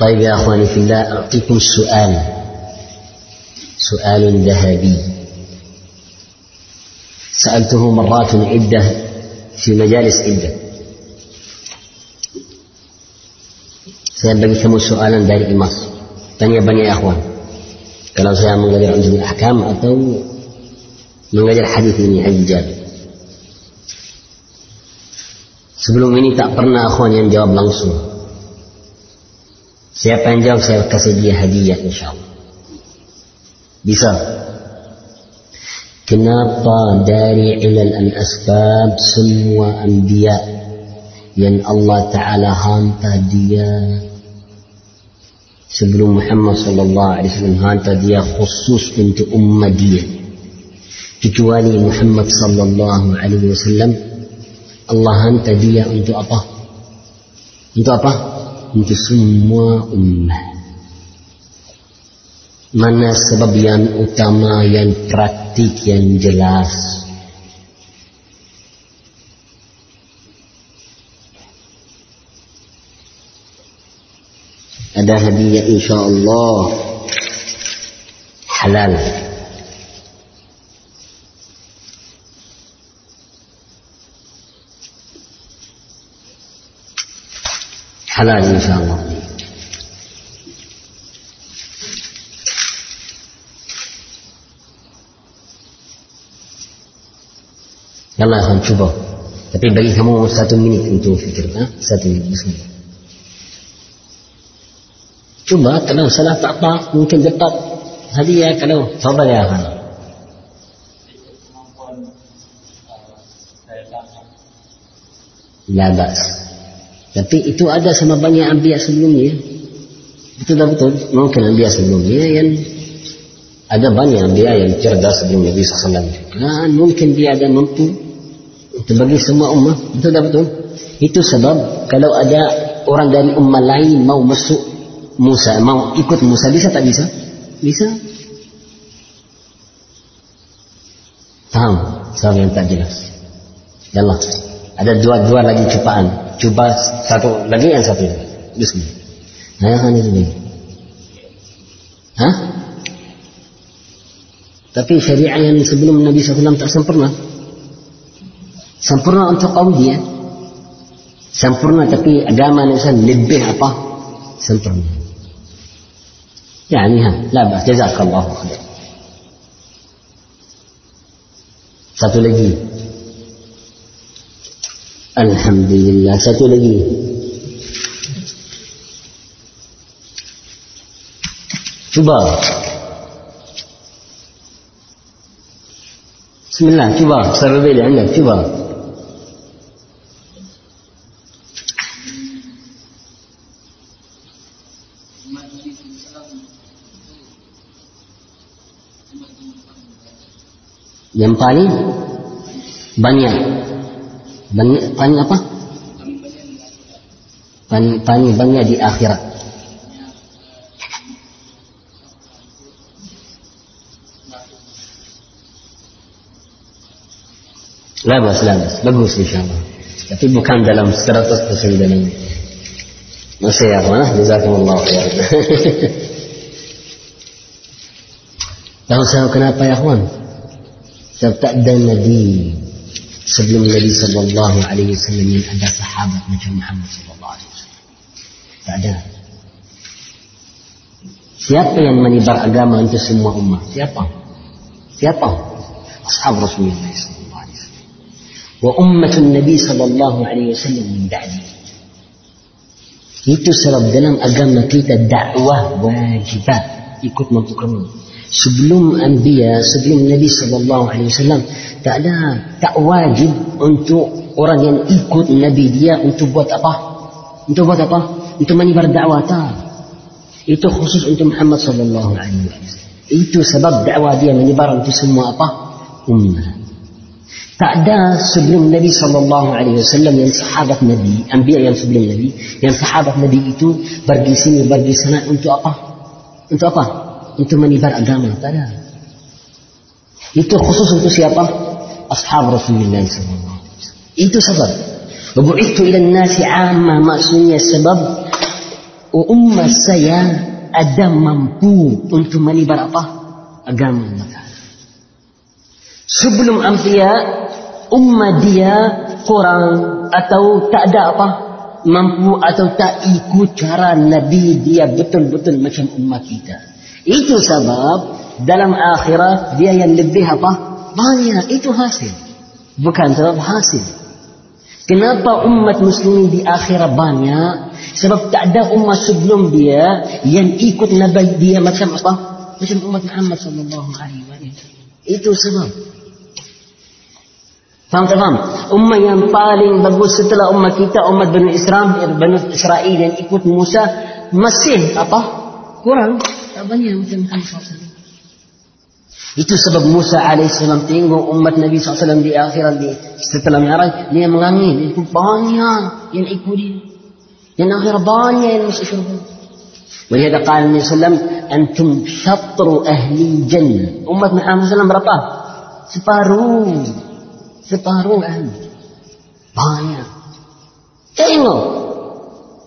طيب يا أخواني في الله أعطيكم سؤال سؤال ذهبي سألته مرات عدة في مجالس عدة saya bagi kamu soalan dari Imas. Tanya banyak ya akhwan. Kalau saya mengajar ulum ahkam atau mengajar hadis ini hadis Jabir. Sebelum ini tak pernah akhwan yang jawab langsung. Siapa yang jawab saya kasih dia hadiah insyaAllah. Bisa. Kenapa dari ilal al-asbab semua anbiya yang Allah Ta'ala hantar dia sebelum Muhammad sallallahu alaihi wasallam hantar dia khusus untuk ummah dia kecuali Muhammad sallallahu alaihi wasallam Allah hantar dia untuk apa untuk apa untuk semua ummah. Mana sebab yang utama yang praktik yang jelas? Ada hadiah insya Allah halal halal insya Allah Yalla akan coba Tapi bagi kamu satu minit untuk fikir ha? Satu minit Bismillah Cuba kalau salah tak apa mungkin dapat hadiah kalau sabar ya kan. Labas. Tapi itu ada sama banyak ambiya sebelumnya. Betul tak betul? Mungkin ambiya sebelumnya yang ada banyak ambiya yang cerdas sebelum Nabi SAW. Dan mungkin dia ada mampu untuk bagi semua ummah. Betul tak betul? Itu sebab kalau ada orang dari ummah lain mau masuk Musa mau ikut Musa bisa tak bisa? Bisa. Paham? Soal yang tak jelas. Yalah. Ada dua-dua lagi cobaan. Cuba satu lagi yang satu lagi. Bismillah. Nah, kan itu lagi. Hah? Tapi syariah yang sebelum Nabi SAW tak sempurna. Sempurna untuk kaum dia. Sempurna tapi agama Nabi lebih apa? Sempurna. يعني ها لا بأس جزاك الله خير satu lagi Alhamdulillah. Satu lagi. Cuba. Bismillah cuba. Sabar beli anda? Cuba. Yang paling banyak banyak paling apa? Paling paling banyak di akhirat. Labas labas. Bagus insyaallah. Tapi bukan dalam 100% dalam. Masih ya jazakumullah khair tahu saya kenapa ya kawan Sebab tak ada Nabi sebelum Nabi sallallahu alaihi wasallam yang ada sahabat macam Muhammad sallallahu alaihi wasallam. Tak ada. Siapa yang menyebar agama untuk semua umat? Siapa? Siapa? Ashab Rasulullah sallallahu alaihi wasallam. Wa ummatun Nabi sallallahu alaihi wasallam min ba'di. Itu sebab dalam agama kita dakwah wajibat ikut mampu kami sebelum anbiya sebelum Nabi sallallahu alaihi wasallam tak ada tak wajib untuk orang yang ikut nabi dia untuk buat apa untuk buat apa untuk menyebar dakwah tak itu khusus untuk Muhammad sallallahu alaihi wasallam itu sebab dakwah dia menyebar untuk semua apa ummah tak ada sebelum Nabi sallallahu alaihi wasallam yang sahabat Nabi, anbiya yang sebelum Nabi, yang sahabat Nabi itu pergi sini, pergi sana untuk apa? Untuk apa? Untuk menyebar agama. Ada. Itu khusus untuk siapa? Ashab Rasulullah SAW. Itu sebab. Wabu'ithu ila nasi amma maksudnya sebab umat saya ada mampu untuk menibar apa? Agama. Sebelum Ambiya, umat dia kurang atau tak ada apa? Mampu atau tak ikut cara Nabi dia betul-betul macam umat kita. Itu sebab dalam akhirat dia yang lebih apa? Banyak. Itu hasil. Bukan sebab hasil. Kenapa umat muslimin di akhirat banyak? Sebab tak ada umat sebelum dia yang ikut Nabi dia macam apa? Macam umat Muhammad sallallahu alaihi wasallam. Itu sebab. Faham tak faham? Umat yang paling bagus setelah umat kita, umat Bani Israel, Bani Israel yang ikut Musa masih apa? Kurang. Tak banyak macam Muhammad sallallahu itu sebab Musa alaihissalam tengok umat Nabi SAW di akhirat di setelah Mi'raj dia menangis itu banyak yang ikut dia yang akhir banyak yang masuk syurga ولهذا قال النبي صلى الله عليه وسلم أنتم شطر أهل الجنة أمة محمد صلى الله عليه وسلم berapa? separuh separuh ahli banyak tengok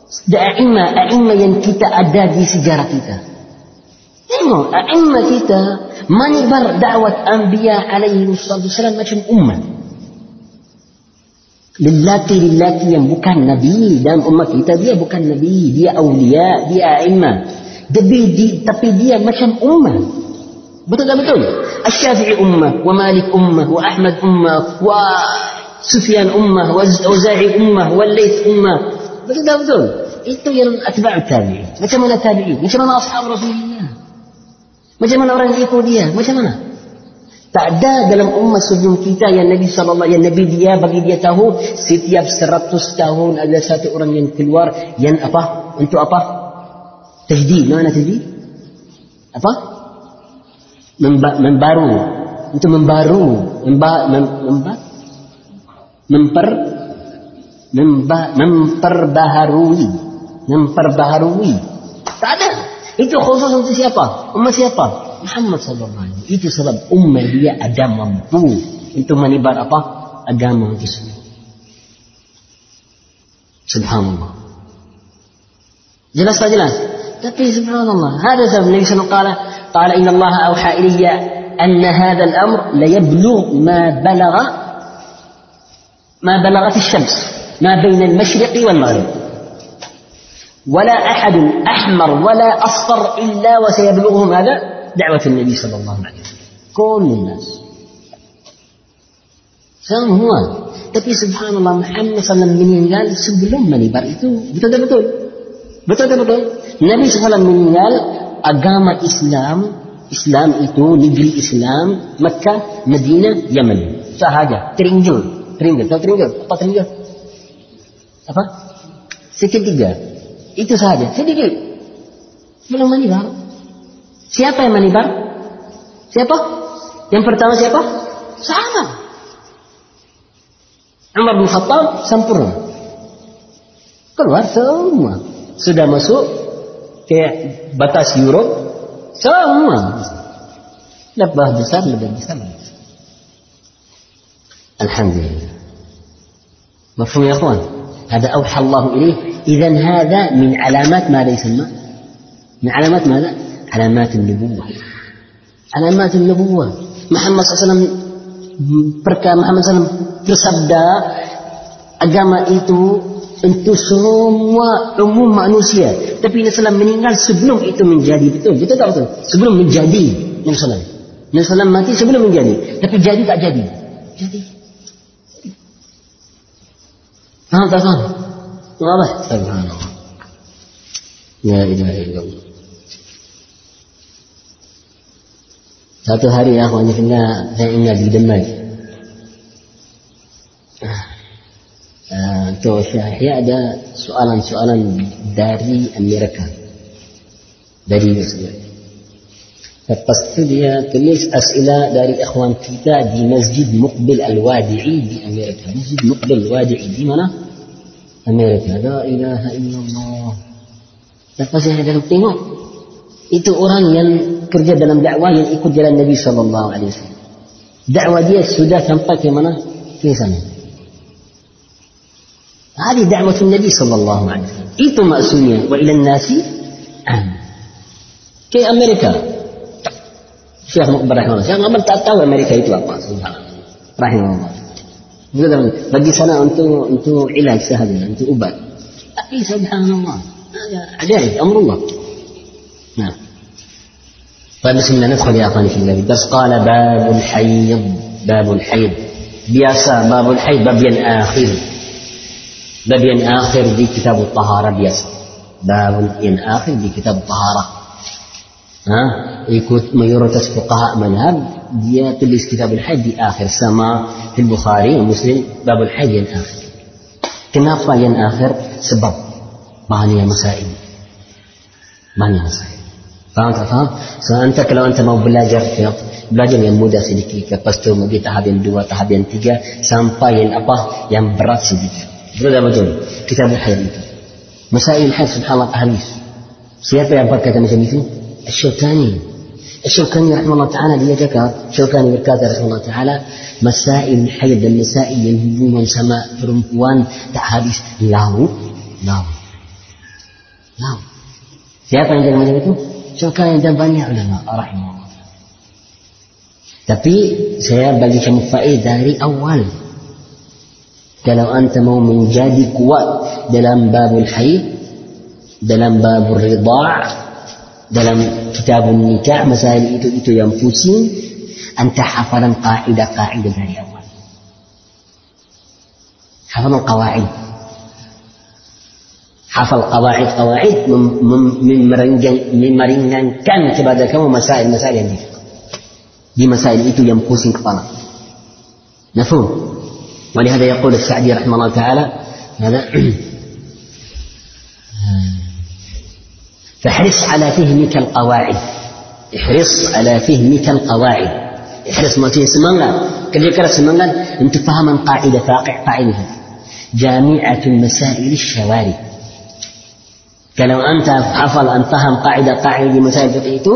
Da'imah, a'imah yang kita ada di sejarah kita. إنه أئمة تيتا من بر دعوة أنبياء عليه الصلاة والسلام مثل أمة. للاتي للاتي بكان النبي دام أمة تيتا دي بكان النبي دي أولياء دي أئمة. دبي دي تبي دي مثل أمة. بتقول بتقول. الشافعي أمة ومالك أمة وأحمد أمة وسفيان أمة وزاعي أمة والليث أمة. بتقول بتقول. إنتوا يا أتباع التابعين. مثل أنا تابعين مثل أنا أصحاب رسول الله. Macam mana orang ikut dia? Macam mana? Tak ada dalam umat sebelum kita yang Nabi SAW, yang Nabi dia bagi dia tahu setiap seratus tahun ada satu orang yang keluar yang apa? Untuk apa? Tajdid. Mana tajdid? Apa? Memba, membaru. Untuk membaru. Memba, mem, memba, memper, memba, memperbaharui. Memperbaharui. Tak ada. Itu khusus untuk siapa? Umat siapa? Muhammad wasallam. Itu sebab umat dia ada mampu untuk menyebar apa? Agama itu semua. Subhanallah. Jelas tak jelas? Tapi subhanallah, النبي صلى الله عليه وسلم قال قال إن الله أوحى إلي أن هذا الأمر ليبلغ ما بلغ ما بلغت الشمس ما بين المشرق والمغرب ولا أحد أحمر ولا أصفر إلا وسيبلغهم هذا دعوة النبي صلى الله عليه وسلم كل الناس semua tapi subhanallah Muhammad SAW meninggal sebelum menyebar itu betul tak betul betul tak betul Nabi SAW meninggal agama Islam Islam itu negeri Islam Mekah, Madinah, Yaman sahaja terinjil terinjil tahu terinjil apa terinjil apa segitiga Itu saja, sedikit. Belum manibar. Siapa yang manibar? Siapa? Yang pertama siapa? Sama. Umar bin Khattab sempurna. Keluar semua. Sudah masuk ke batas Eropa semua. Lebah besar, lebih besar. Alhamdulillah. Mafhum ya kawan? هذا اوحى الله اليه اذا هذا من علامات ماذا يسمى من علامات ماذا علامات النبوه علامات النبوه محمد صلى الله عليه وسلم perkara Muhammad SAW bersabda agama itu untuk semua umum manusia tapi Nabi SAW meninggal sebelum itu menjadi betul betul tak betul sebelum menjadi Nabi SAW Nabi SAW mati sebelum menjadi tapi jadi tak jadi jadi Faham tak faham? Wadah? Subhanallah. Ya ilaha illallah. Satu hari ya, aku kena saya ingat di Demak. Untuk Syahya ada soalan-soalan dari Amerika. Dari Mesir. Lepas itu dia tulis as'ilah dari ikhwan kita di Masjid Muqbil Al-Wadi'i di Amerika. Masjid Muqbil Al-Wadi'i di mana? Amerika. La ilaha illallah. Lepas saya ada tengok. Itu orang yang kerja dalam dakwah yang ikut jalan Nabi Sallallahu Alaihi Wasallam. Dakwah dia sudah sampai ke mana? Ke sana. هذه دعوة النبي صلى الله عليه وسلم maksudnya wa ila nasi am kayak Amerika Syekh Mukbar rahimahullah Syekh Mukbar tak tahu Amerika itu apa rahimahullah bagi sana untuk untuk ilaj sahaja untuk ubat tapi subhanallah ajaib amrullah nah طيب بسم الله ندخل يا اخواني في الله بس قال باب الحيض باب الحيض biasa باب الحيض باب akhir bab yang akhir di kitab tahara biasa bab yang akhir di kitab tahara ha ikut mayoritas fuqaha manhab dia tulis kitab al-haid di akhir sama di Bukhari Muslim bab al-haid yang akhir kenapa yang akhir sebab banyak masail banyak masail faham tak faham so anta kalau anta mau belajar belajar yang mudah sedikit lepas tu pergi tahap yang dua tahap yang tiga sampai yang apa yang berat sedikit Betul betul. Kita berhaid itu. Masail haid subhanallah ahlis. Siapa yang berkata macam itu? الشوكاني الشوكاني رحمه الله تعالى اللي ذكر شوكاني بالكاتب رحمه الله تعالى مسائل حيض النساء ينهبون sama perempuan tak habis lau lau lau siapa yang jaga macam itu Syukani dan banyak ulama rahimahullah tapi saya bagi kamu faedah dari awal kalau anda mau menjadi kuat dalam babul haid dalam babul ridah dalam kitab nikah masalah itu itu yang pusing anta hafalan kaidah-kaidah dari awal hafalan qawaid hafal qawaid-qawaid meringankan kepada kamu masalah-masalah yang di masalah itu yang pusing kepala Nafum? ولهذا يقول السعدي رحمه الله تعالى هذا فاحرص على فهمك القواعد. احرص على فهمك القواعد. احرص ما فيه سمنغا كل يكره سمنغا انت فهم قاعدة فاقع قاعدة. جامعة المسائل الشوارع كلو أنت حفظ أن فهم قاعدة قاعدة مسائل فقهيته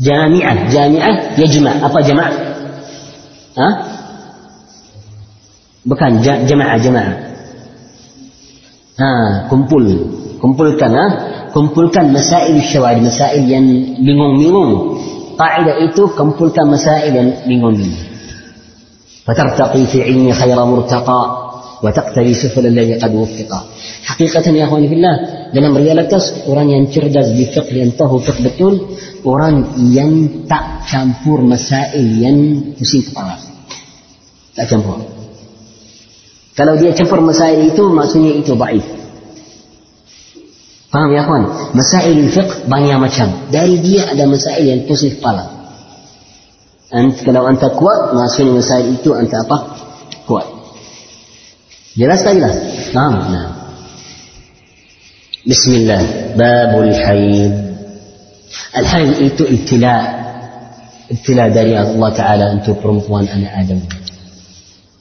جامعة جامعة يجمع. أبا جمع. ها؟ Bukan jemaah jemaah. Ha, kumpul, kumpulkan ha, kumpulkan masail syawari, masail yang bingung-bingung. Kaidah itu kumpulkan masail yang bingung-bingung. فترتقي في علم خير مرتقى وتقتدي سفل الذي قد وفق حقيقة يا أخواني في الله dalam realitas orang yang cerdas di fiqh yang tahu fiqh betul orang yang tak campur masail yang pusing kepala tak campur Kalau dia campur masail itu maksudnya itu baik. Faham ya kawan? Masail fiqh banyak macam. Dari dia ada masail yang pusing kepala. Ant, kalau anda kuat, maksudnya masail itu anda apa? Kuat. Jelas tak jelas? Faham? Nah. Bismillah. Babul haid. Al-haid itu ibtila. Ibtila dari Allah Ta'ala untuk perempuan anak Adam.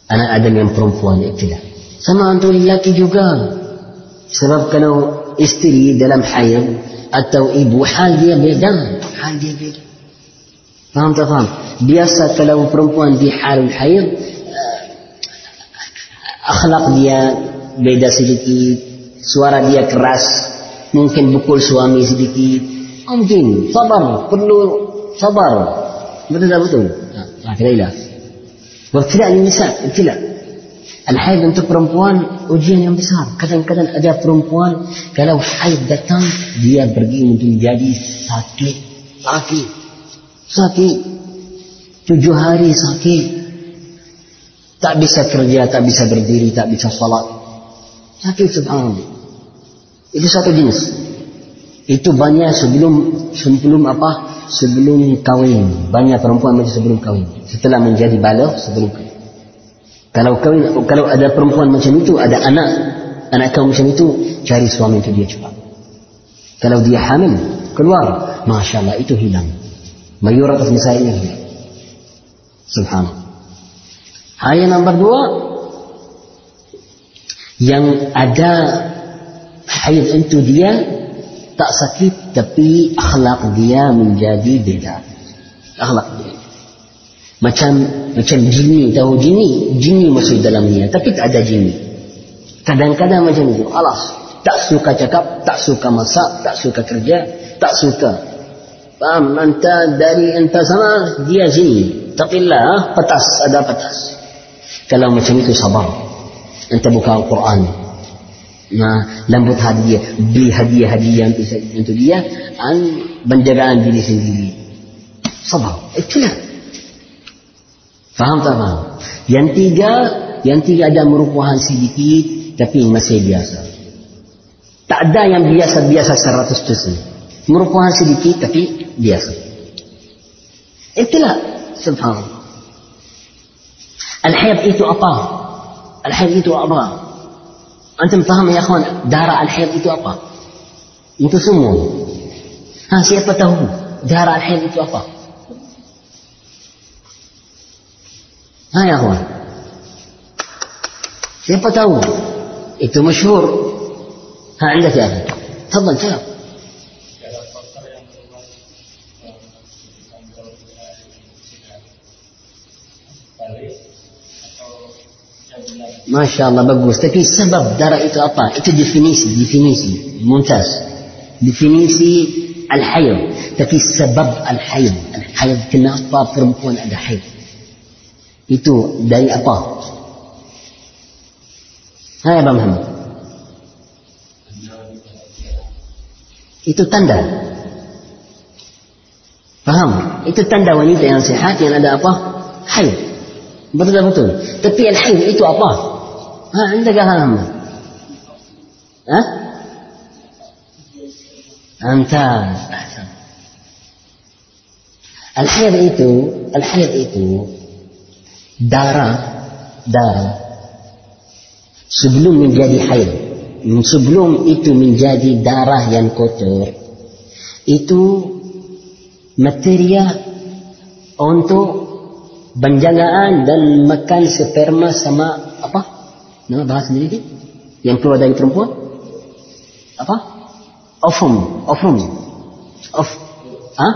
anak Adam yang perempuan ibtila. Sama untuk lelaki juga. Sebab kalau استري دلم حيض التوئيب وحال دي بالدم حال دي بيه. فهمت فهم بيسا تلو برمبوان دي حال الحيض أخلاق دي بيدا سيدتي سوارة دي كراس ممكن بكل سوامي سيدتي ممكن صبر كله صبر بدل بدل ما تلاقي لا وابتلاء النساء ابتلاء Al-haid untuk perempuan ujian yang besar. Kadang-kadang ada perempuan kalau haid datang dia pergi untuk menjadi sakit, sakit, sakit. Tujuh hari sakit. Tak bisa kerja, tak bisa berdiri, tak bisa salat. Sakit subhanallah. Itu satu jenis. Itu banyak sebelum sebelum apa? sebelum kawin. Banyak perempuan macam sebelum kawin. Setelah menjadi balik sebelum kawin. Kalau kawin, kalau ada perempuan macam itu, ada anak, anak kau macam itu, cari suami itu dia cepat. Kalau dia hamil, keluar, masya Allah itu hilang. Mayoritas misalnya hilang. Subhanallah. Ayat nomor dua, yang ada haid itu dia tak sakit tapi akhlak dia menjadi beda. Akhlak dia. Macam macam jini, tahu jini? Jini masuk dalamnya tapi tak ada jini. Kadang-kadang macam itu. Alas. Tak suka cakap, tak suka masak, tak suka kerja, tak suka. Faham? Anta dari anta sana, dia sini. Tapi lah, petas, ada petas. Kalau macam itu sabar. Anta buka Al-Quran. Nah, lembut hadiah, beli hadiah-hadiah untuk dia, an penjagaan diri sendiri. Sabar. Itulah. Faham tak faham? Yang tiga, yang tiga ada merupakan sedikit tapi masih biasa. Tak ada yang biasa-biasa 100%. Merupakan sedikit tapi biasa. Itulah subhanallah. الحيض إيتو أبا الحيض إيتو أبا أنتم فاهم يا أخوان دار الحيض إيتو أبا أنتم سمون ها siapa tahu darah haid itu apa? ها يا أخوان؟ يبقى تاوب انت مشهور. ها عندك يا أخي. تفضل تاوب ما شاء الله بقوس. لكن السبب درى اطلاقا إنت ديفينيسي ديفينيسي. ممتاز. ديفينيسي الحيض. تكي سبب الحيض. الحيض كنا أطفال في المكون هذا حيض. itu dari apa? Hai Abang Muhammad. Itu tanda. Paham? Itu tanda wanita yang sehat yang ada apa? Haid. Betul betul. Tapi yang haid itu apa? Ha, anda faham? Ha? Antas. Al-haid itu, al-haid itu darah darah sebelum menjadi haid sebelum itu menjadi darah yang kotor itu materia untuk penjagaan dan makan sperma sama apa Nama bahasa sendiri Yang keluar dari perempuan? Apa? Ofum. Ofum. Of. Ha?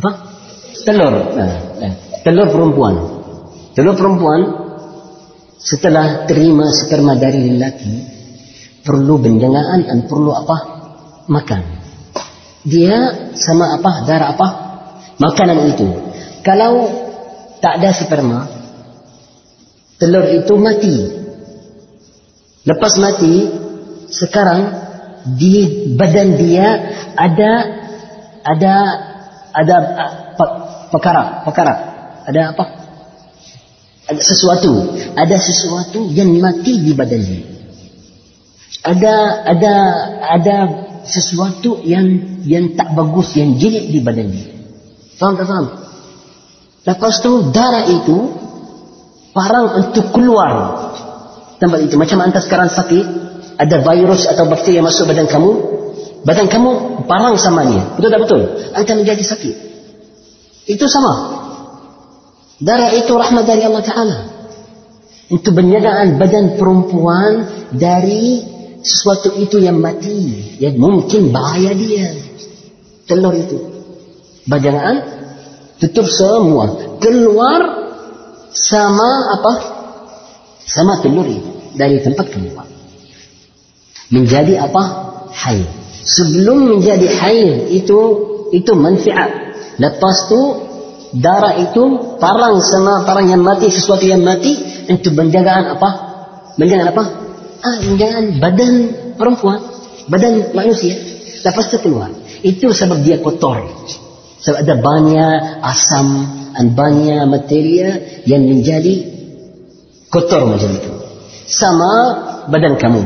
Apa? Telur. Nah, nah. Telur perempuan. Telur perempuan setelah terima sperma dari lelaki perlu benjangaan dan perlu apa? Makan. Dia sama apa? Darah apa? Makanan itu. Kalau tak ada sperma, telur itu mati. Lepas mati, sekarang di badan dia ada ada ada perkara perkara ada apa? Ada sesuatu, ada sesuatu yang mati di badan dia. Ada ada ada sesuatu yang yang tak bagus yang jelek di badan dia. Faham tak faham? Lepas tu darah itu parang untuk keluar tempat itu. Macam anda sekarang sakit, ada virus atau bakteri yang masuk badan kamu, badan kamu parang samanya. Betul tak betul? Anda menjadi sakit. Itu sama. Darah itu rahmat dari Allah Ta'ala. Untuk penjagaan badan perempuan dari sesuatu itu yang mati. Yang mungkin bahaya dia. Telur itu. Penjagaan tutup semua. Keluar sama apa? Sama telur dari tempat keluar. Menjadi apa? Haid. Sebelum menjadi haid itu itu manfaat. Lepas tu darah itu parang sama parang yang mati sesuatu yang mati untuk penjagaan apa? Penjagaan apa? Ah, penjagaan badan perempuan, badan manusia. Lepas tu keluar. Itu sebab dia kotor. Sebab ada banyak asam dan banyak materia yang menjadi kotor macam itu. Sama badan kamu.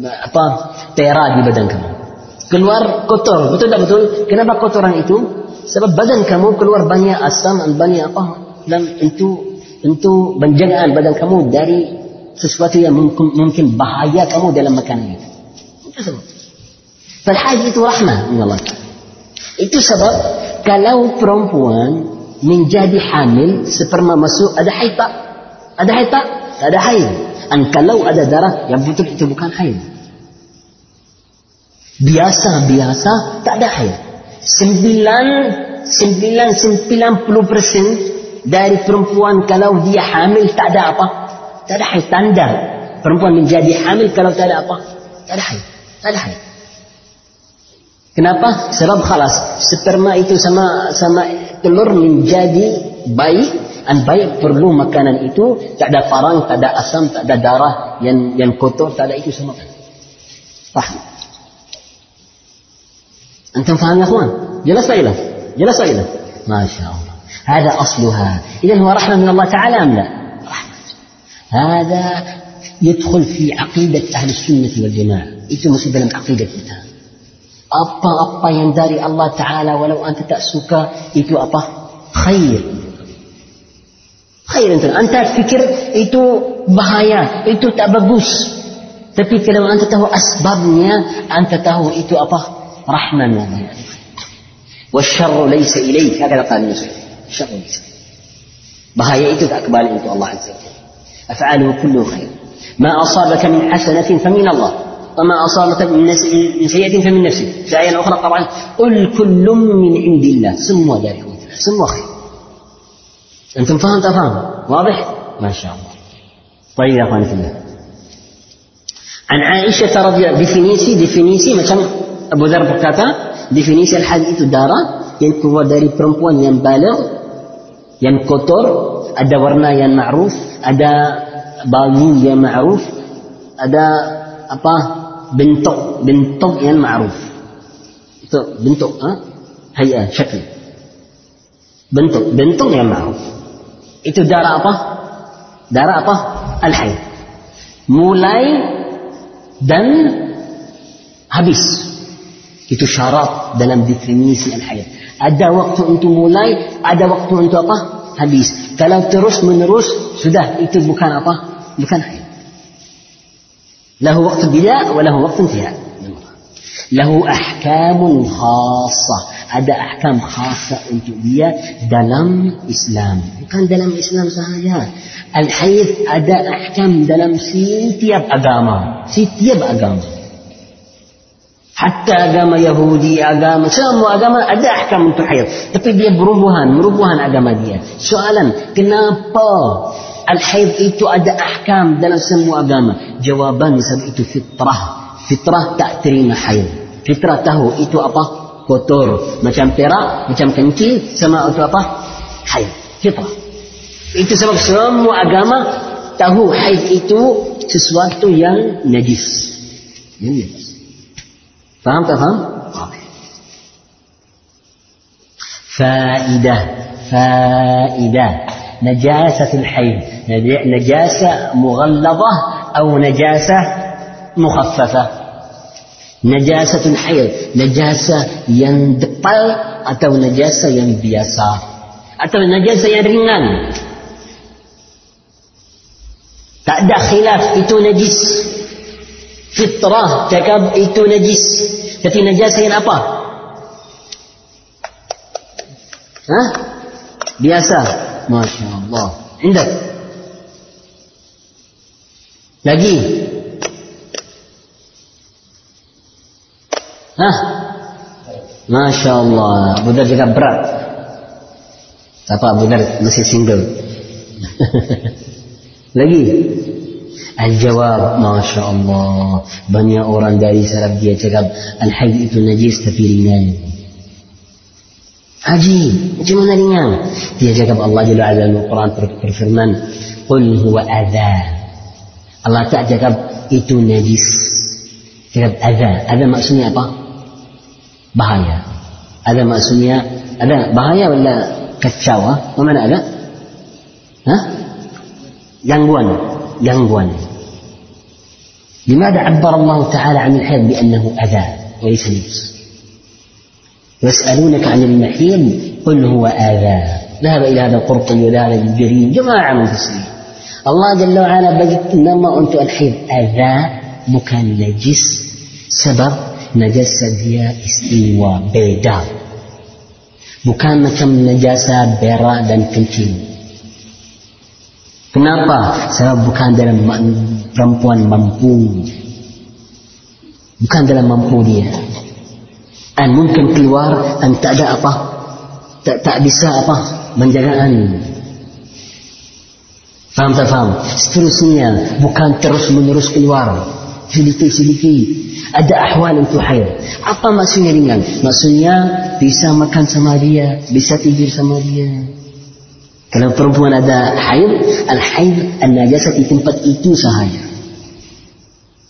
Apa? Tera di badan kamu. Keluar kotor. Betul tak betul? Kenapa kotoran itu? Sebab badan kamu keluar banyak asam dan banyak apa? Dan itu untuk penjagaan badan kamu dari sesuatu yang mungkin, mungkin bahaya kamu dalam makanan itu. Itu sebab. Itu rahmah. Allah. Itu sebab kalau perempuan menjadi hamil sperma masuk ada haid tak? Ada haid? Tak ada haid. Dan kalau ada darah yang betul itu bukan haid. Biasa-biasa tak ada haid. Sembilan, sembilan, sembilan puluh persen dari perempuan kalau dia hamil tak ada apa? Tak ada haid. Tanda. perempuan menjadi hamil kalau tak ada apa? Tak ada haid. Tak ada haid. Kenapa? Sebab khalas sperma itu sama sama telur menjadi baik dan baik perlu makanan itu tak ada parang, tak ada asam, tak ada darah yang yang kotor, tak ada itu semua. Faham? أن تنفعل يا أخوان؟ جلس إلى جلس إلى. ما شاء الله. هذا أصلها. إذا هو رحمة من الله تعالى أم لا؟ رحمة. هذا يدخل في عقيدة أهل السنة والجماعة. إذا مصيبة لم عقيدة كتاب أبا أبا ينداري الله تعالى ولو أنت تأسك إتو أبا؟ خير. خير أنت. أنت فكر إتو بهايا؟ إتو تأببوس tapi kalau anda tahu asbabnya anda tahu itu apa رحما وظلما والشر ليس إليك. هكذا قال النساء الشر ليس. بها يئتك أقبال أنت الله عز وجل. أفعاله كله خير. ما أصابك من حسنة فمن الله. وما أصابك من, من سيئة فمن نفسك. في آية أخرى طبعا. قل كل من عند الله. سموا ذلك سموا خير أنتم فهمت أفهم واضح؟ ما شاء الله. طيب يا أخوان في الله. عن عائشة رضي الله عنها بفينيسي بفينيسي بفنيسي مثلا Abu Dhar berkata definisi al-hadis itu darah yang keluar dari perempuan yang balik yang kotor ada warna yang ma'ruf ada bau yang ma'ruf ada apa bentuk bentuk yang ma'ruf. Itu bentuk ha? hayat syakl. Bentuk bentuk yang ma'ruf. Itu darah apa? Darah apa? Al-haid mulai dan habis itu syarat dalam definisi al-haid. Ada waktu untuk mulai, ada waktu untuk apa? Habis. Kalau terus menerus, sudah itu bukan apa? Bukan. Lahu waktu bila, wa lahu waktu intihad. Lahu ahkamun khasa. Ada ahkam khasa untuk dia dalam Islam. Bukan dalam Islam sahaja. Al-haid ada ahkam dalam setiap agama. Setiap agama. Hatta agama Yahudi, agama semua agama ada ahkam untuk haid. Tapi dia berubuhan, merubuhan agama dia. Soalan, kenapa al-haid itu ada ahkam dalam semua agama? Jawaban sebab itu fitrah. Fitrah tak terima haid. Fitrah tahu itu apa? Kotor. Macam perak, macam kencing, sama itu apa? Haid. Fitrah. Itu sebab semua agama tahu haid itu sesuatu yang najis. Yang najis. فهمت أفهم؟ آه. فائدة فائدة. نجاسة الحيض. نجاسة مغلظة أو نجاسة مخففة. نجاسة الحيض. نجاسة يندقل أو نجاسة ينبيسا أو نجاسة يرنان. تأدى خلاف. إتو نجس. Fitrah cakap itu najis. Najis yang apa? Hah? biasa. Masya Allah. Indah. Lagi. Hah? Masya Allah. Budar juga berat. Apa Budar masih single. Lagi Al-jawab, Masya Allah. Banyak orang dari salaf dia cakap, Al-haid itu najis tapi ringan. Haji, mana ringan? Dia cakap Allah Jalla Azza Al-Quran berfirman, Qul huwa adha. Allah tak cakap itu najis. Cakap adha. Adha maksudnya apa? Bahaya. Ada maksudnya, ada bahaya wala kacau? Apa mana ada? Hah? Gangguan. Gangguan. لماذا عبر الله تعالى عن الحيض؟ بأنه أذى وليس نجس؟ يسألونك عن المحيض قل هو آذى. ذهب إلى هذا القرطبي وذهب الجرير جماعة من المفسرين. الله جل وعلا بجد إنما أنت الحيض أذى najis sebab najasa dia istiwa beda bukan macam najasa berak dan kencing Kenapa? Sebab bukan dalam perempuan mampu. Bukan dalam mampu dia. Dan mungkin keluar dan tak ada apa. Tak, tak bisa apa. Menjagaan. Faham tak faham? Seterusnya bukan terus menerus keluar. Sedikit-sedikit. Ada ahwal untuk haid. Apa maksudnya ringan? Maksudnya bisa makan sama dia, bisa tidur sama dia. Kalau perempuan ada haid, al-haid al-najasah di tempat itu sahaja.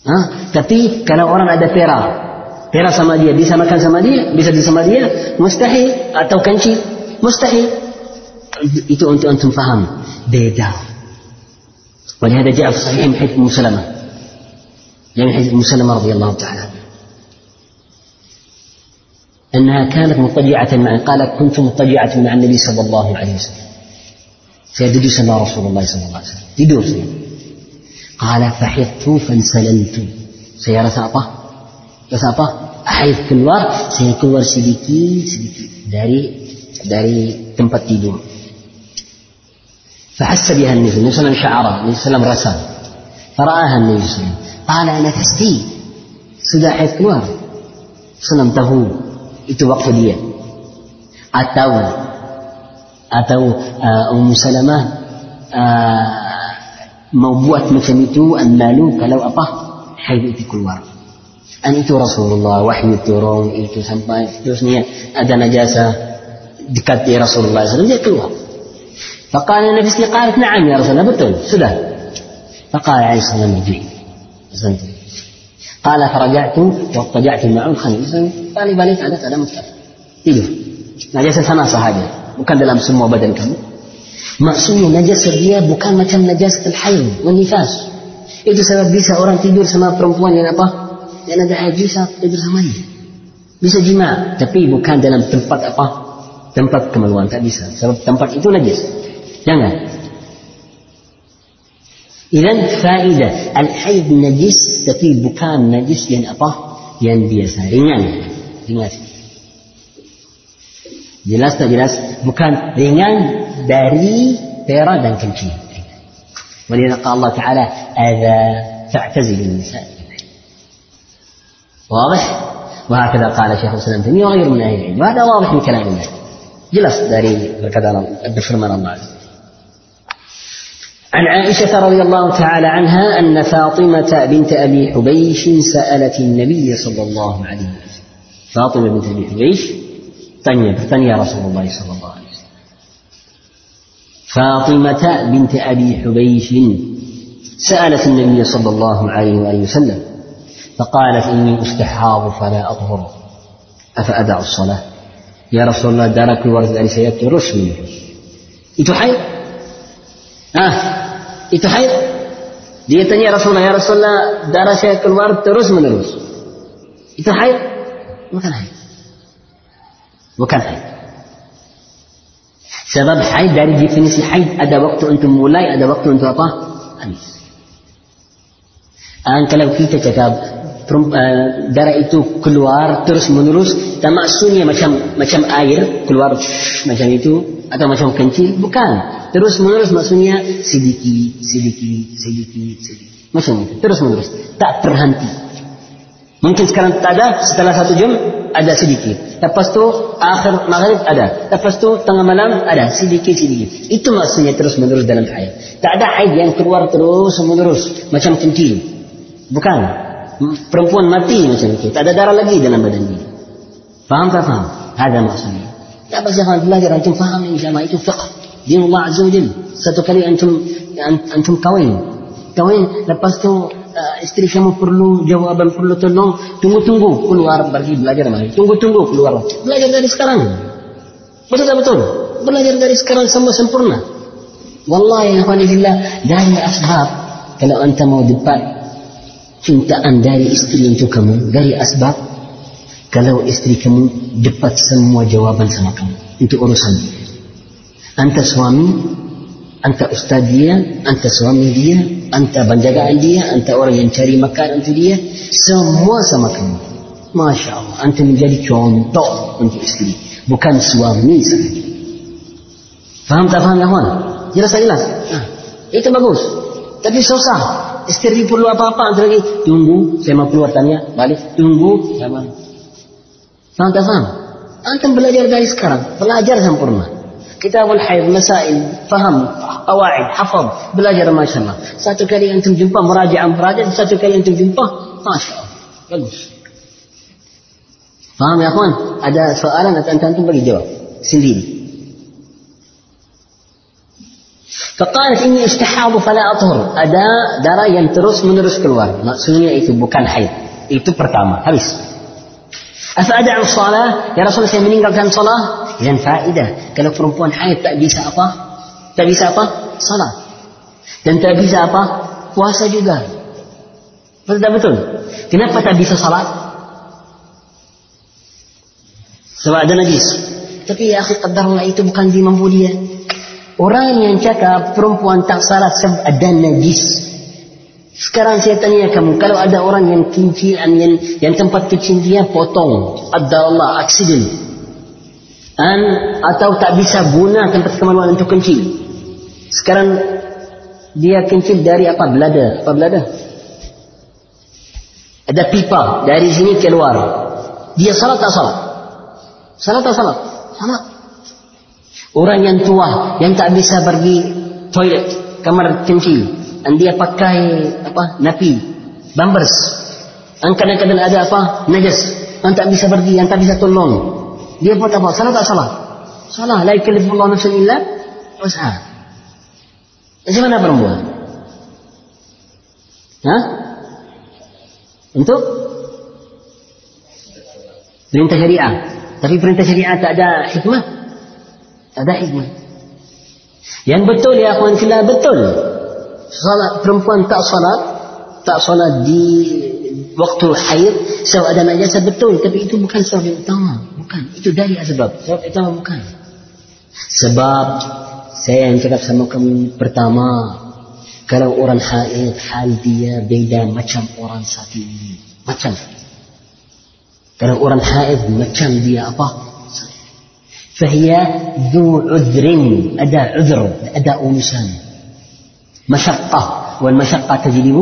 Ha? Tapi kalau orang ada pera, pera sama dia, bisa makan sama dia, bisa di sama dia, mustahil atau kanci, mustahil. Itu untuk antum faham. Beda. ولهذا جاء في الصحيح من حديث ام سلمه جاء من حديث انها كانت مضطجعه مع قالت كنت مضطجعه مع النبي صلى الله عليه وسلم فيدجو سمى رسول الله صلى الله عليه وسلم tidur قال فحضت فانسللت rasa apa? Rasa apa? Haid keluar. Saya keluar sedikit sedikit. Dari dari tempat tidur. فحس بها النبي صلى الله عليه وسلم شعرها النبي صلى الله عليه وسلم رسم فرآها النبي صلى الله عليه وسلم قال نفستي sudah haid keluar. Senang tahu. Itu waktu dia. Atau uh, Ummu Salamah uh, mau buat macam itu malu kalau apa haid itu keluar an itu Rasulullah wahyu turun itu sampai terusnya ada najasa dekat di Rasulullah SAW dia keluar فقال النبي صلى الله عليه نعم يا رسول الله betul sudah فقال عليه الصلاة والسلام ارجعي قال فرجعت واضطجعت معه الخميس balik balik ada ada mustaf tidur najasa sama sahaja bukan dalam semua badan kamu maksudnya najasa dia bukan macam najasa al-haid wal nifas itu sebab bisa orang tidur sama perempuan yang apa yang ada haid bisa tidur sama dia bisa jima tapi bukan dalam tempat apa tempat kemaluan tak bisa sebab tempat itu najis Jangan. Idan faedah al-haid najis tapi bukan najis yang apa? Yang biasa, ringan. Ringan. Jelas tak jelas? Bukan ringan dari pera dan kencing. ولذا قال الله تعالى أذى فاعتزل النساء واضح؟ وهكذا قال شيخ الإسلام تيمية وغيره من أهل العلم وهذا واضح من كلام الله jelas dari perkataan firman Allah عن عائشة رضي الله تعالى عنها أن فاطمة بنت أبي حبيش سألت النبي صلى الله عليه وسلم فاطمة بنت أبي حبيش تنيا تنيا رسول الله صلى الله عليه وسلم فاطمة بنت أبي حبيش سألت النبي صلى الله عليه وآله وسلم فقالت إني أستحاض فلا أطهر أفأدع الصلاة يا رسول الله دارك الورد أن سيترش منه ah Itu haid. Dia tanya Rasulullah, ya Rasulullah, darah saya keluar terus menerus. Itu haid? Bukan haid. وكم حيض سبب حيض داري يجيب فينيسي حيض أدا وقت أنتم مولاي أدا وقت أنتم أطاه أميس أنك لو كنت تكاب ترم درا itu keluar terus menerus tak maksudnya macam macam air keluar shh, macam itu atau macam kencing bukan terus menerus maksudnya sedikit sedikit sedikit sedikit macam itu terus menerus tak terhenti Mungkin sekarang tak ada, setelah satu jam ada sedikit. Lepas tu akhir maghrib ada. Lepas tu tengah malam ada sedikit sedikit. Itu maksudnya terus menerus dalam haid. Tak ada haid yang keluar terus menerus macam kencing. Bukan. Perempuan mati macam itu. Tak ada darah lagi dalam badan dia. Faham tak faham? Ada maksudnya. Tak pasti belajar antum faham insyaAllah itu fiqh. din Allah Azza wa. Satu kali antum antum kawin. Kawin lepas tu uh, isteri kamu perlu jawaban perlu tolong. Tunggu-tunggu keluar pergi belajar lagi. Tunggu-tunggu keluar. Belajar dari sekarang. Betul tak betul? Belajar dari sekarang sampai sempurna. Wallahi alhamdulillah dari asbab kalau anda mau dapat cintaan dari istri untuk kamu dari asbab kalau istri kamu dapat semua jawaban sama kamu untuk urusan. Anta suami, anta ustaz dia, anta suami dia, anta penjagaan dia, anta orang yang cari makan untuk dia, semua sama kamu. Masya Allah, anta menjadi contoh untuk istri, bukan suami saja. Faham tak faham kawan? Jelas tak jelas? Nah, itu bagus. Tapi susah. Istri perlu apa-apa, anta lagi tunggu, saya mau keluar tanya, balik, tunggu, sama. Faham tak faham? Anta belajar dari sekarang, belajar sempurna. كتاب الحيض مسائل فهم قواعد حفظ بلا بلاجر ما شاء الله ساتو كالي أنتم جنبه مراجع مراجع ساتو كالي أنتم جنبه. ما شاء الله. فهم يا أخوان؟ هذا سؤال انت انت أنتم بقي جواب. سليم فقالت إني استحاض فلا أطهر. هذا darah ترس من رسك الوالد. maksudnya ايتو بكان حيض. ايتو pertama habis Afa'ada'u salah. Ya Rasul saya meninggalkan salah. Dan faedah. Kalau perempuan haid tak bisa apa? Tak bisa apa? Salat. Dan tak bisa apa? Puasa juga. Betul tak betul? Kenapa tak bisa salat? Sebab ada najis. Tapi ya akhi qadarullah itu bukan di mampu dia. Orang yang cakap perempuan tak salah sebab ada najis. Sekarang saya tanya kamu, kalau ada orang yang kincir, yang, yang tempat kecil dia potong, ada Allah aksiden, An, atau tak bisa guna tempat kemaluan untuk kencing. Sekarang dia kencing dari apa? Belada. Apa belada? Ada pipa dari sini keluar. Dia salat tak salat? Salat tak salat? Salat. Orang yang tua yang tak bisa pergi toilet, kamar kencing, dan dia pakai apa? Napi, bambers. Dan kadang-kadang ada apa? Najas. Yang tak bisa pergi, yang tak bisa tolong. Dia buat apa? Salah tak salah? Salah. La Allah nafsan illa usaha. Macam mana perempuan? Hah? Untuk perintah syariah. Tapi perintah syariah tak ada hikmah. Ada hikmah. Yang betul ya akhwan fillah betul Salat perempuan tak salat, tak salat di waktu haid sebab ada najasa betul, tapi itu bukan sebab yang utama. Bukan, itu dari sebab. Sebab utama bukan. Sebab saya yang cakap sama kamu pertama, kalau orang haid hal dia beda macam orang saat ini. Macam. Kalau orang haid macam dia apa? فهي ذو عذر أداء عذر أداء نسان مشقة والمشقة تجلب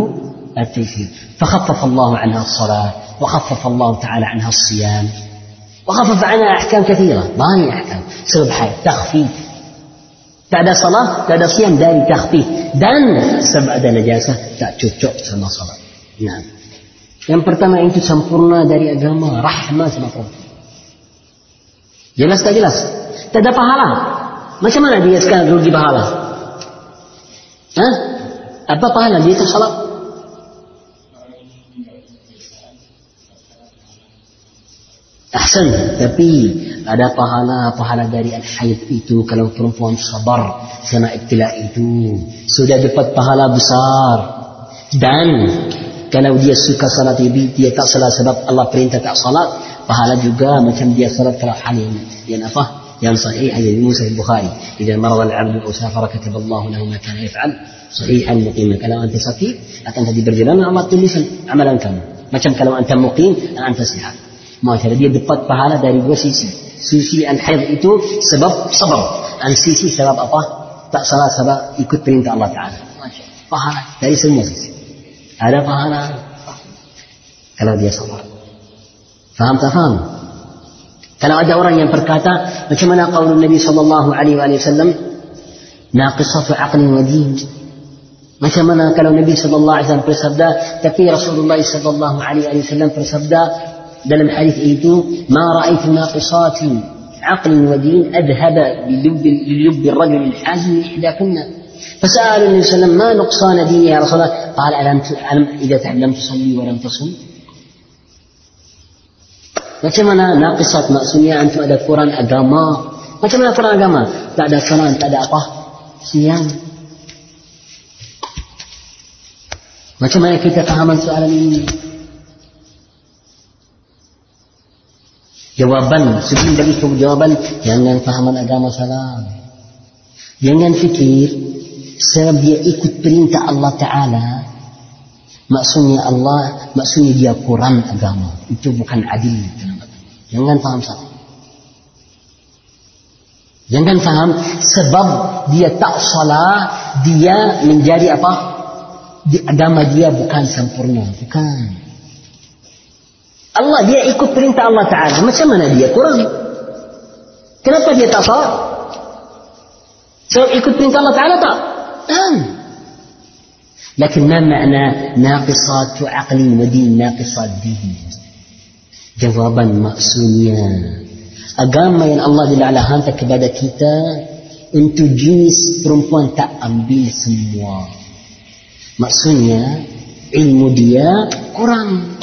التيسير فخفف الله عنها الصلاة وخفف الله تعالى عنها الصيام وخفف عنها أحكام كثيرة باني أحكام سبب حال تخفيف بعد صلاة بعد صيام دان تخفيف دان سبع نجاسة تأتوتوك سما صلاة نعم Yang pertama itu sempurna dari agama rahmat sama Allah. Jelas tak jelas? Tak ada pahala. Macam mana dia sekarang rugi pahala? Hah? Apa pahala dia tak salat? Ahsan, tapi ada pahala-pahala dari al-haid itu kalau perempuan sabar sama ibtila itu. Sudah dapat pahala besar. Dan kalau dia suka salat dia tak salat sebab Allah perintah tak salat pahala juga macam dia salat kalau hal yang yang يعني صحيح عن موسى البخاري إذا مرض العبد أو سافر كتب الله له ما كان يفعل. صحيح ان مقيما كلام أنت سقيم انت دي برجل أنا أمرت موسى عملا كما ما كان كلام أنت مقيم أنت صحيح. ما كان دي بطت بهالا داري وسيسي سيسي أن حيض ايتو سبب صبر. أن سيسي سبب ابا تأ سبب يكتب انت الله تعالى. ما شاء الله. داري سمو سيسي هذا بهالا كلام يا صبر. فهمت؟ فهمت. Kalau ada orang yang berkata, macam mana qaulun Nabi sallallahu alaihi wasallam, naqisatu aqlin wa din. Macam mana kalau Nabi sallallahu alaihi wasallam bersabda, tapi Rasulullah sallallahu alaihi wasallam bersabda dalam hadis itu, ma ra'aitu naqisati عقل ودين أذهب بلب للب الرجل الحازم إحداكن فسأل النبي صلى الله عليه وسلم ما نقصان ديني يا رسول الله قال ألم إذا لم تصلي ولم تصم Macam mana naqisat maksudnya antum ada kurang agama. Macam mana kurang agama? Tak ada salat, tak ada apa? Siang. Macam mana kita fahaman soalan ini? Jawaban, sebelum bagi jawaban, jangan fahaman agama salah. Jangan fikir, sebab dia ikut perintah Allah Ta'ala, maksudnya Allah, maksudnya dia kurang agama. Itu bukan adil. Jangan faham salah. Jangan faham sebab dia tak salah, dia menjadi apa? Di agama dia bukan sempurna. Bukan. Allah dia ikut perintah Allah Ta'ala. Macam mana dia kurang? Kenapa dia tak salah? Sebab ikut perintah Allah Ta'ala tak? نعم لكن ما معنى ناقصات عقل ودين ناقصات دين jawaban maksudnya. Agama yang Allah Taala hantar kepada kita untuk jenis perempuan tak ambil semua. Maksudnya ilmu dia kurang.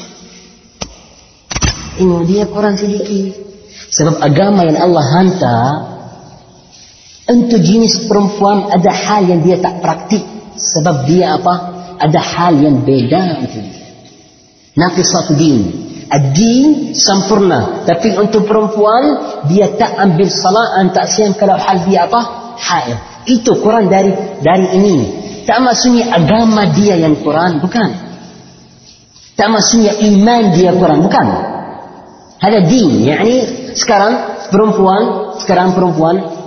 Ilmu dia kurang sedikit. Sebab agama yang Allah hantar untuk jenis perempuan ada hal yang dia tak praktik. Sebab dia apa? Ada hal yang beda. Untuk dia. Naqisat din Ad-din sempurna. Tapi untuk perempuan, dia tak ambil salat tak siang kalau hal dia apa? Haid. Itu Quran dari dari ini. Tak maksudnya agama dia yang Quran, bukan. Tak maksudnya iman dia Quran, bukan. Ada din, yakni sekarang perempuan, sekarang perempuan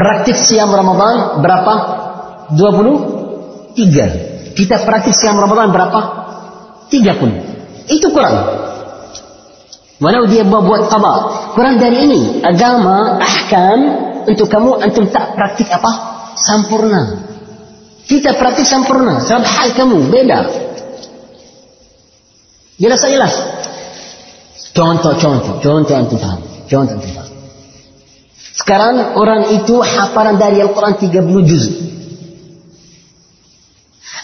praktik siam Ramadan berapa? 23. Kita praktik siam Ramadan berapa? Tiga pun. Itu Quran. Walau dia buat qada. Quran dari ini. Agama, ahkam. Untuk kamu, antum tak praktik apa? Sampurna. Kita praktik sampurna. Sebab hal kamu beda. Jelas jelas. Contoh, contoh. Contoh antum faham. Contoh antum faham. Sekarang orang itu hafalan dari Al-Quran 30 juz.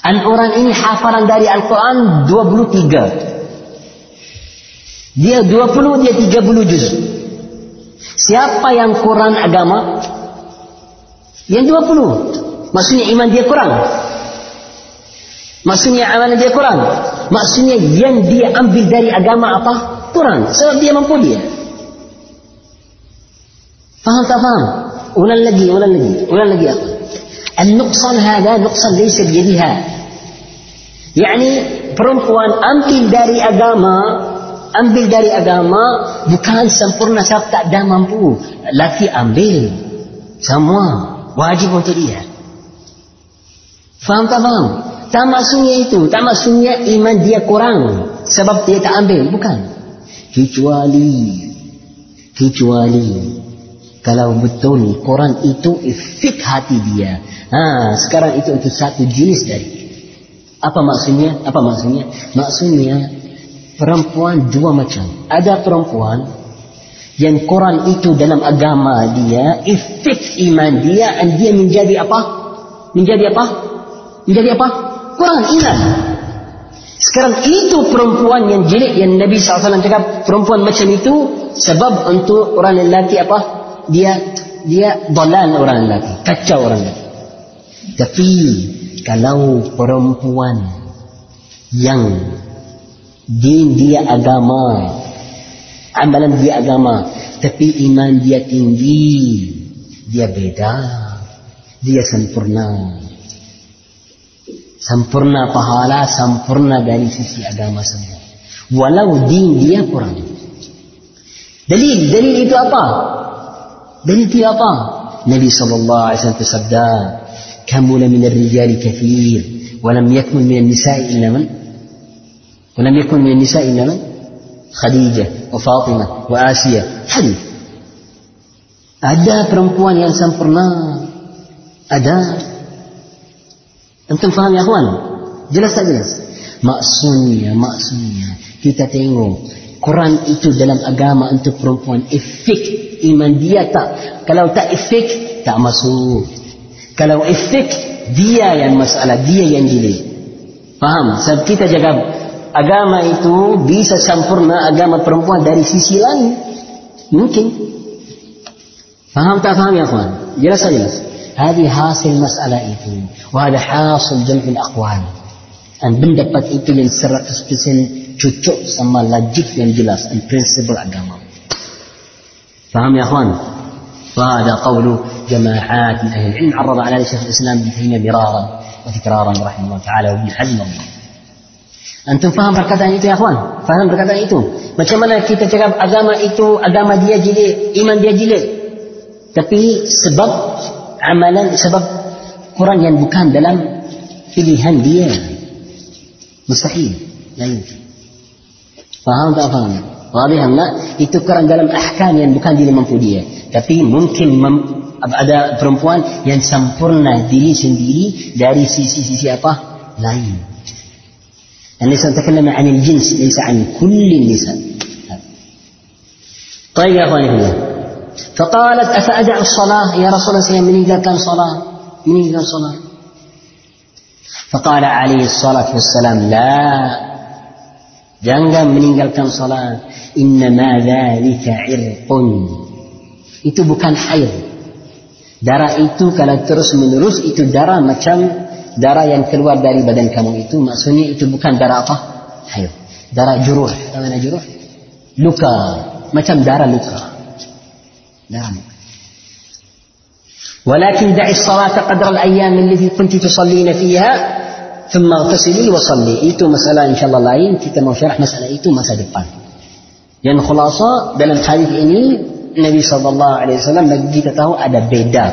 An orang ini hafalan dari Al-Quran 23. Dia 20, dia 30 juz. Siapa yang kurang agama? Yang 20. Maksudnya iman dia kurang. Maksudnya amalan dia kurang. Maksudnya yang dia ambil dari agama apa? Kurang. Sebab dia mampu dia. Faham tak faham? Ulang lagi, ulang lagi. Ulang lagi apa? Al-nuqsan hada nuqsan laysa biyadiha yakni perempuan ambil dari agama ambil dari agama bukan sempurna sebab tak ada mampu. Laki ambil semua wajib untuk dia. Faham tak faham? Tak maksudnya itu tak maksudnya iman dia kurang sebab dia tak ambil. Bukan. Kecuali kecuali kalau betul Quran itu efek hati dia. Ha, sekarang itu itu satu jenis dari apa maksudnya? Apa maksudnya? Maksudnya perempuan dua macam. Ada perempuan yang Quran itu dalam agama dia, efek iman dia, dan dia menjadi apa? Menjadi apa? Menjadi apa? Quran iman. Sekarang itu perempuan yang jelek yang Nabi SAW cakap perempuan macam itu sebab untuk orang lelaki apa? Dia dia dolan orang lelaki, kacau orang lelaki. Tapi kalau perempuan yang din dia agama amalan dia agama tapi iman dia tinggi dia beda dia sempurna. Sempurna pahala sempurna dari sisi agama semua. Walau din dia kurang. Dalil dalil itu apa? Dalil itu apa? Nabi wasallam bersabda كمل من الرجال كثير ولم يكن من النساء إلا من؟ ولم يكن من النساء إلا من؟ خديجة وفاطمة وآسية حديث أداء برمقوان ينسان فرنا أداء أنتم فهم يا أخوان؟ جلس أجلس مأسونية مأسونية كتا تنغو Quran itu dalam agama untuk perempuan. Efek iman dia tak. Kalau tak efek tak masuk. Kalau efek dia yang masalah, dia yang jeli. Paham? Sebab kita jaga agama itu bisa sempurna agama perempuan dari sisi lain. Mungkin. Paham tak paham ya kawan? Jelas jelas. Hadi hasil masalah itu. Wahada hasil jamil akuan, Dan pendapat itu yang 100% cocok sama logik yang jelas dan prinsip agama. Paham ya kawan? kau qawlu جماعات من أهل العلم عرض على شيخ الإسلام ابن تيمية مرارا وتكرارا رحمه الله تعالى وابن حزم Antum faham perkataan itu ya kawan? Faham perkataan itu? Macam mana kita cakap agama itu, agama dia jilid, iman dia jilid. Tapi sebab amalan, sebab Quran yang bukan dalam pilihan dia. Mustahil. La yumkin. Faham tak faham? Wadih enggak? Itu Quran dalam ahkam yang bukan diri mampu dia. Tapi mungkin mem, ada perempuan yang sempurna diri sendiri dari sisi-sisi apa lain. Dan نتكلم عن الجنس ليس عن كل النساء. طيب يا اخواني في الله. فقالت افادع الصلاه يا رسول الله saya meninggalkan salat meninggalkan salat فقال عليه الصلاه والسلام لا jangan meninggalkan salat innama dzalika irqun itu bukan air darah itu kalau terus menerus itu darah macam darah yang keluar dari badan kamu itu maksudnya itu bukan darah apa air darah juruh tahu mana juruh luka macam darah luka darah luka ولكن دعي الصلاة قدر الأيام التي كنت تصلين فيها ثم اغتسلي وصلي itu masalah insyaallah lain kita mau syarah masalah itu masa depan yang khulasa dalam hadis ini Nabi sallallahu alaihi wasallam bagi kita tahu ada beda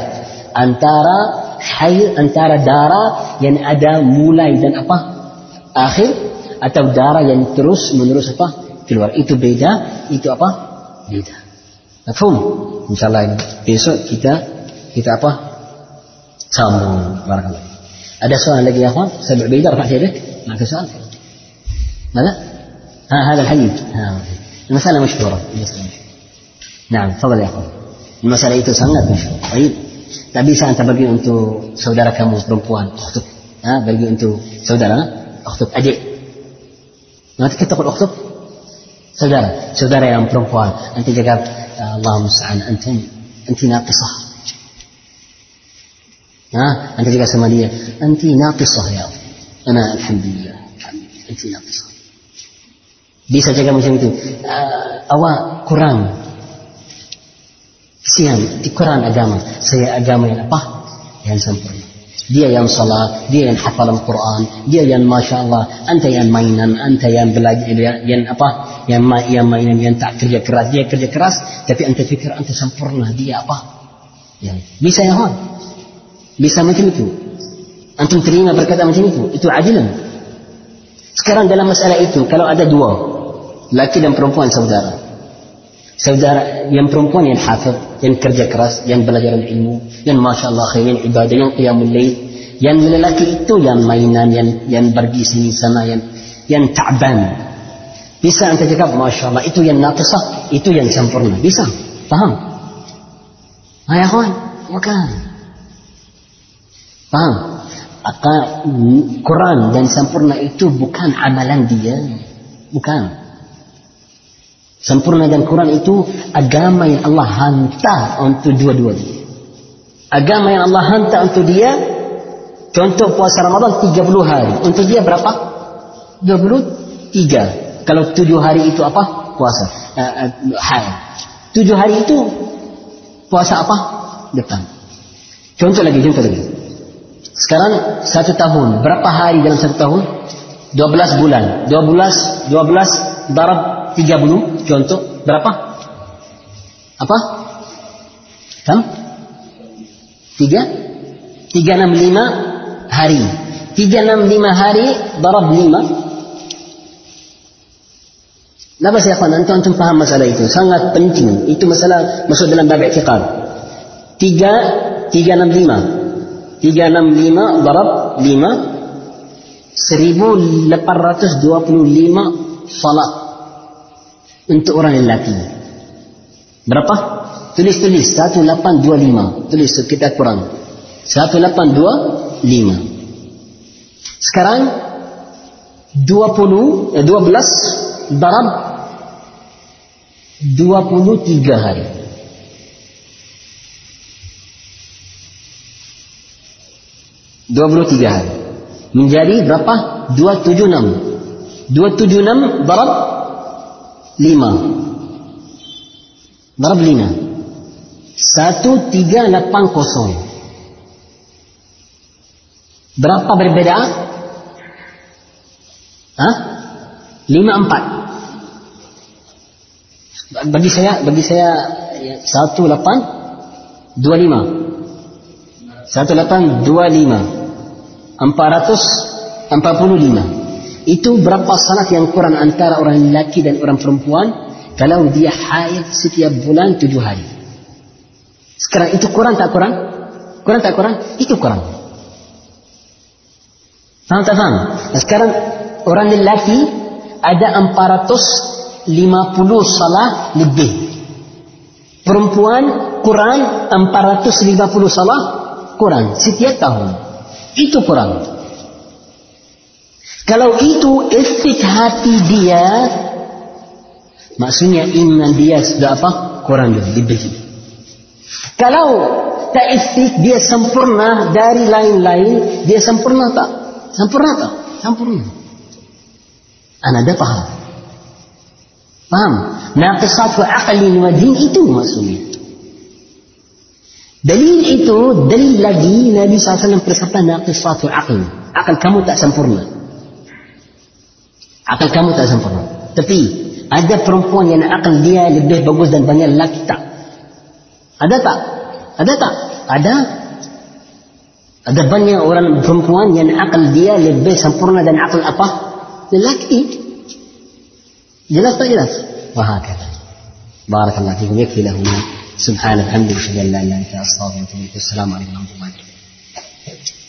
antara haid antara darah yang ada mulai dan apa akhir atau darah yang terus menerus apa keluar itu beda itu apa beda mafhum insyaallah besok kita kita apa sambung barakallahu ada soal lagi ya akhwan سبع بيدة رفعت يدك معك سؤال ماذا ها هذا الحديث ها المسألة مشهورة المسألة مشهورة نعم تفضل يا أخوان المسألة itu sangat masyhur baik tak bisa anta bagi untuk saudara kamu perempuan ukhtub ha bagi untuk saudara ukhtub adik nanti kita taqul ukhtub saudara saudara yang perempuan nanti jaga Allah musta'an antum anti naqisah أنت جالس سمالية أنت ناقصة يا أخي أنا الحمد لله أنت ناقصة bisa jaga macam itu uh, awak kurang kesian kurang agama. Saya agama yang apa? Yang sempurna. Dia yang salat dia yang hafal Al-Quran dia yang masya Allah anta yang mainan anta yang belajar yang apa? Yang yang mainan yang tak kerja keras. Dia kerja keras tapi anta fikir anta sempurna. Dia apa? Yang bisa ya hon bisa macam itu. Antum terima berkata macam itu. Itu adilan sekarang dalam masalah itu kalau ada dua laki dan perempuan saudara saudara yang perempuan yang hafid yang kerja keras yang belajar ilmu yang masya Allah yang ibadah yang qiyamul yang lelaki itu yang mainan yang yang pergi sini sana yang yang ta'ban bisa anda cakap masya Allah itu yang naqisah itu yang sempurna bisa faham ayah kawan bukan Faham? Maka Quran dan sempurna itu bukan amalan dia. Bukan. Sempurna dan Quran itu agama yang Allah hantar untuk dua-duanya. Agama yang Allah hantar untuk dia, contoh puasa Ramadan 30 hari. Untuk dia berapa? 23. Kalau 7 hari itu apa? Puasa. Uh, uh, hari. 7 hari itu puasa apa? Depan. Contoh lagi, contoh lagi. Sekarang satu tahun. Berapa hari dalam satu tahun? 12 bulan. 12, 12 darab 30. Contoh. Berapa? Apa? Kam? Tiga? Tiga enam lima hari. Tiga enam lima hari darab lima. Kenapa saya kawan? Antum, antum faham masalah itu. Sangat penting. Itu masalah masuk dalam bab i'tiqad. Tiga, tiga enam lima. 365 darab 5 1825 salat untuk orang lelaki. Berapa? Tulis-tulis 1825. Tulis kita kurang. 1825. Sekarang 20 eh, 12 darab 23 hari. 23 hari. Menjadi berapa? 276. 276 darab lima Berapa lima? Satu, tiga, lapan, kosong Berapa berbeda? Ha? Lima, empat Bagi saya, bagi saya ya, Satu, lapan Dua, lima Satu, lapan, dua, lima Empat ratus Empat puluh lima Empat puluh lima itu berapa salat yang kurang antara orang lelaki dan orang perempuan kalau dia haid setiap bulan tujuh hari Sekarang itu kurang tak kurang? Kurang tak kurang? Itu kurang. Faham tak faham? Nah, sekarang orang lelaki ada 450 salah lebih. Perempuan kurang 450 salah kurang setiap tahun. Itu kurang. Kalau itu efek hati dia, maksudnya iman dia sudah apa? Kurang lebih. Kalau tak efek dia sempurna dari lain-lain, dia sempurna tak? Sempurna tak? Sempurna. Anda paham? Paham? Naqisat wa aqlin wa din itu maksudnya. Dalil itu, dalil lagi Nabi SAW bersabda naqisat wa aql. Akal kamu tak sempurna. Akal kamu tak sempurna. Tapi ada perempuan yang akal dia lebih bagus dan banyak lelaki tak. Ada tak? Ada tak? Ada. Ada banyak orang perempuan yang akal dia lebih sempurna dan akal apa? Lelaki. jelas tak jelas وهكذا بارك الله فيكم يكفي له سبحانك الحمد لله لا اله الا انت استغفرك السلام عليكم ورحمه الله وبركاته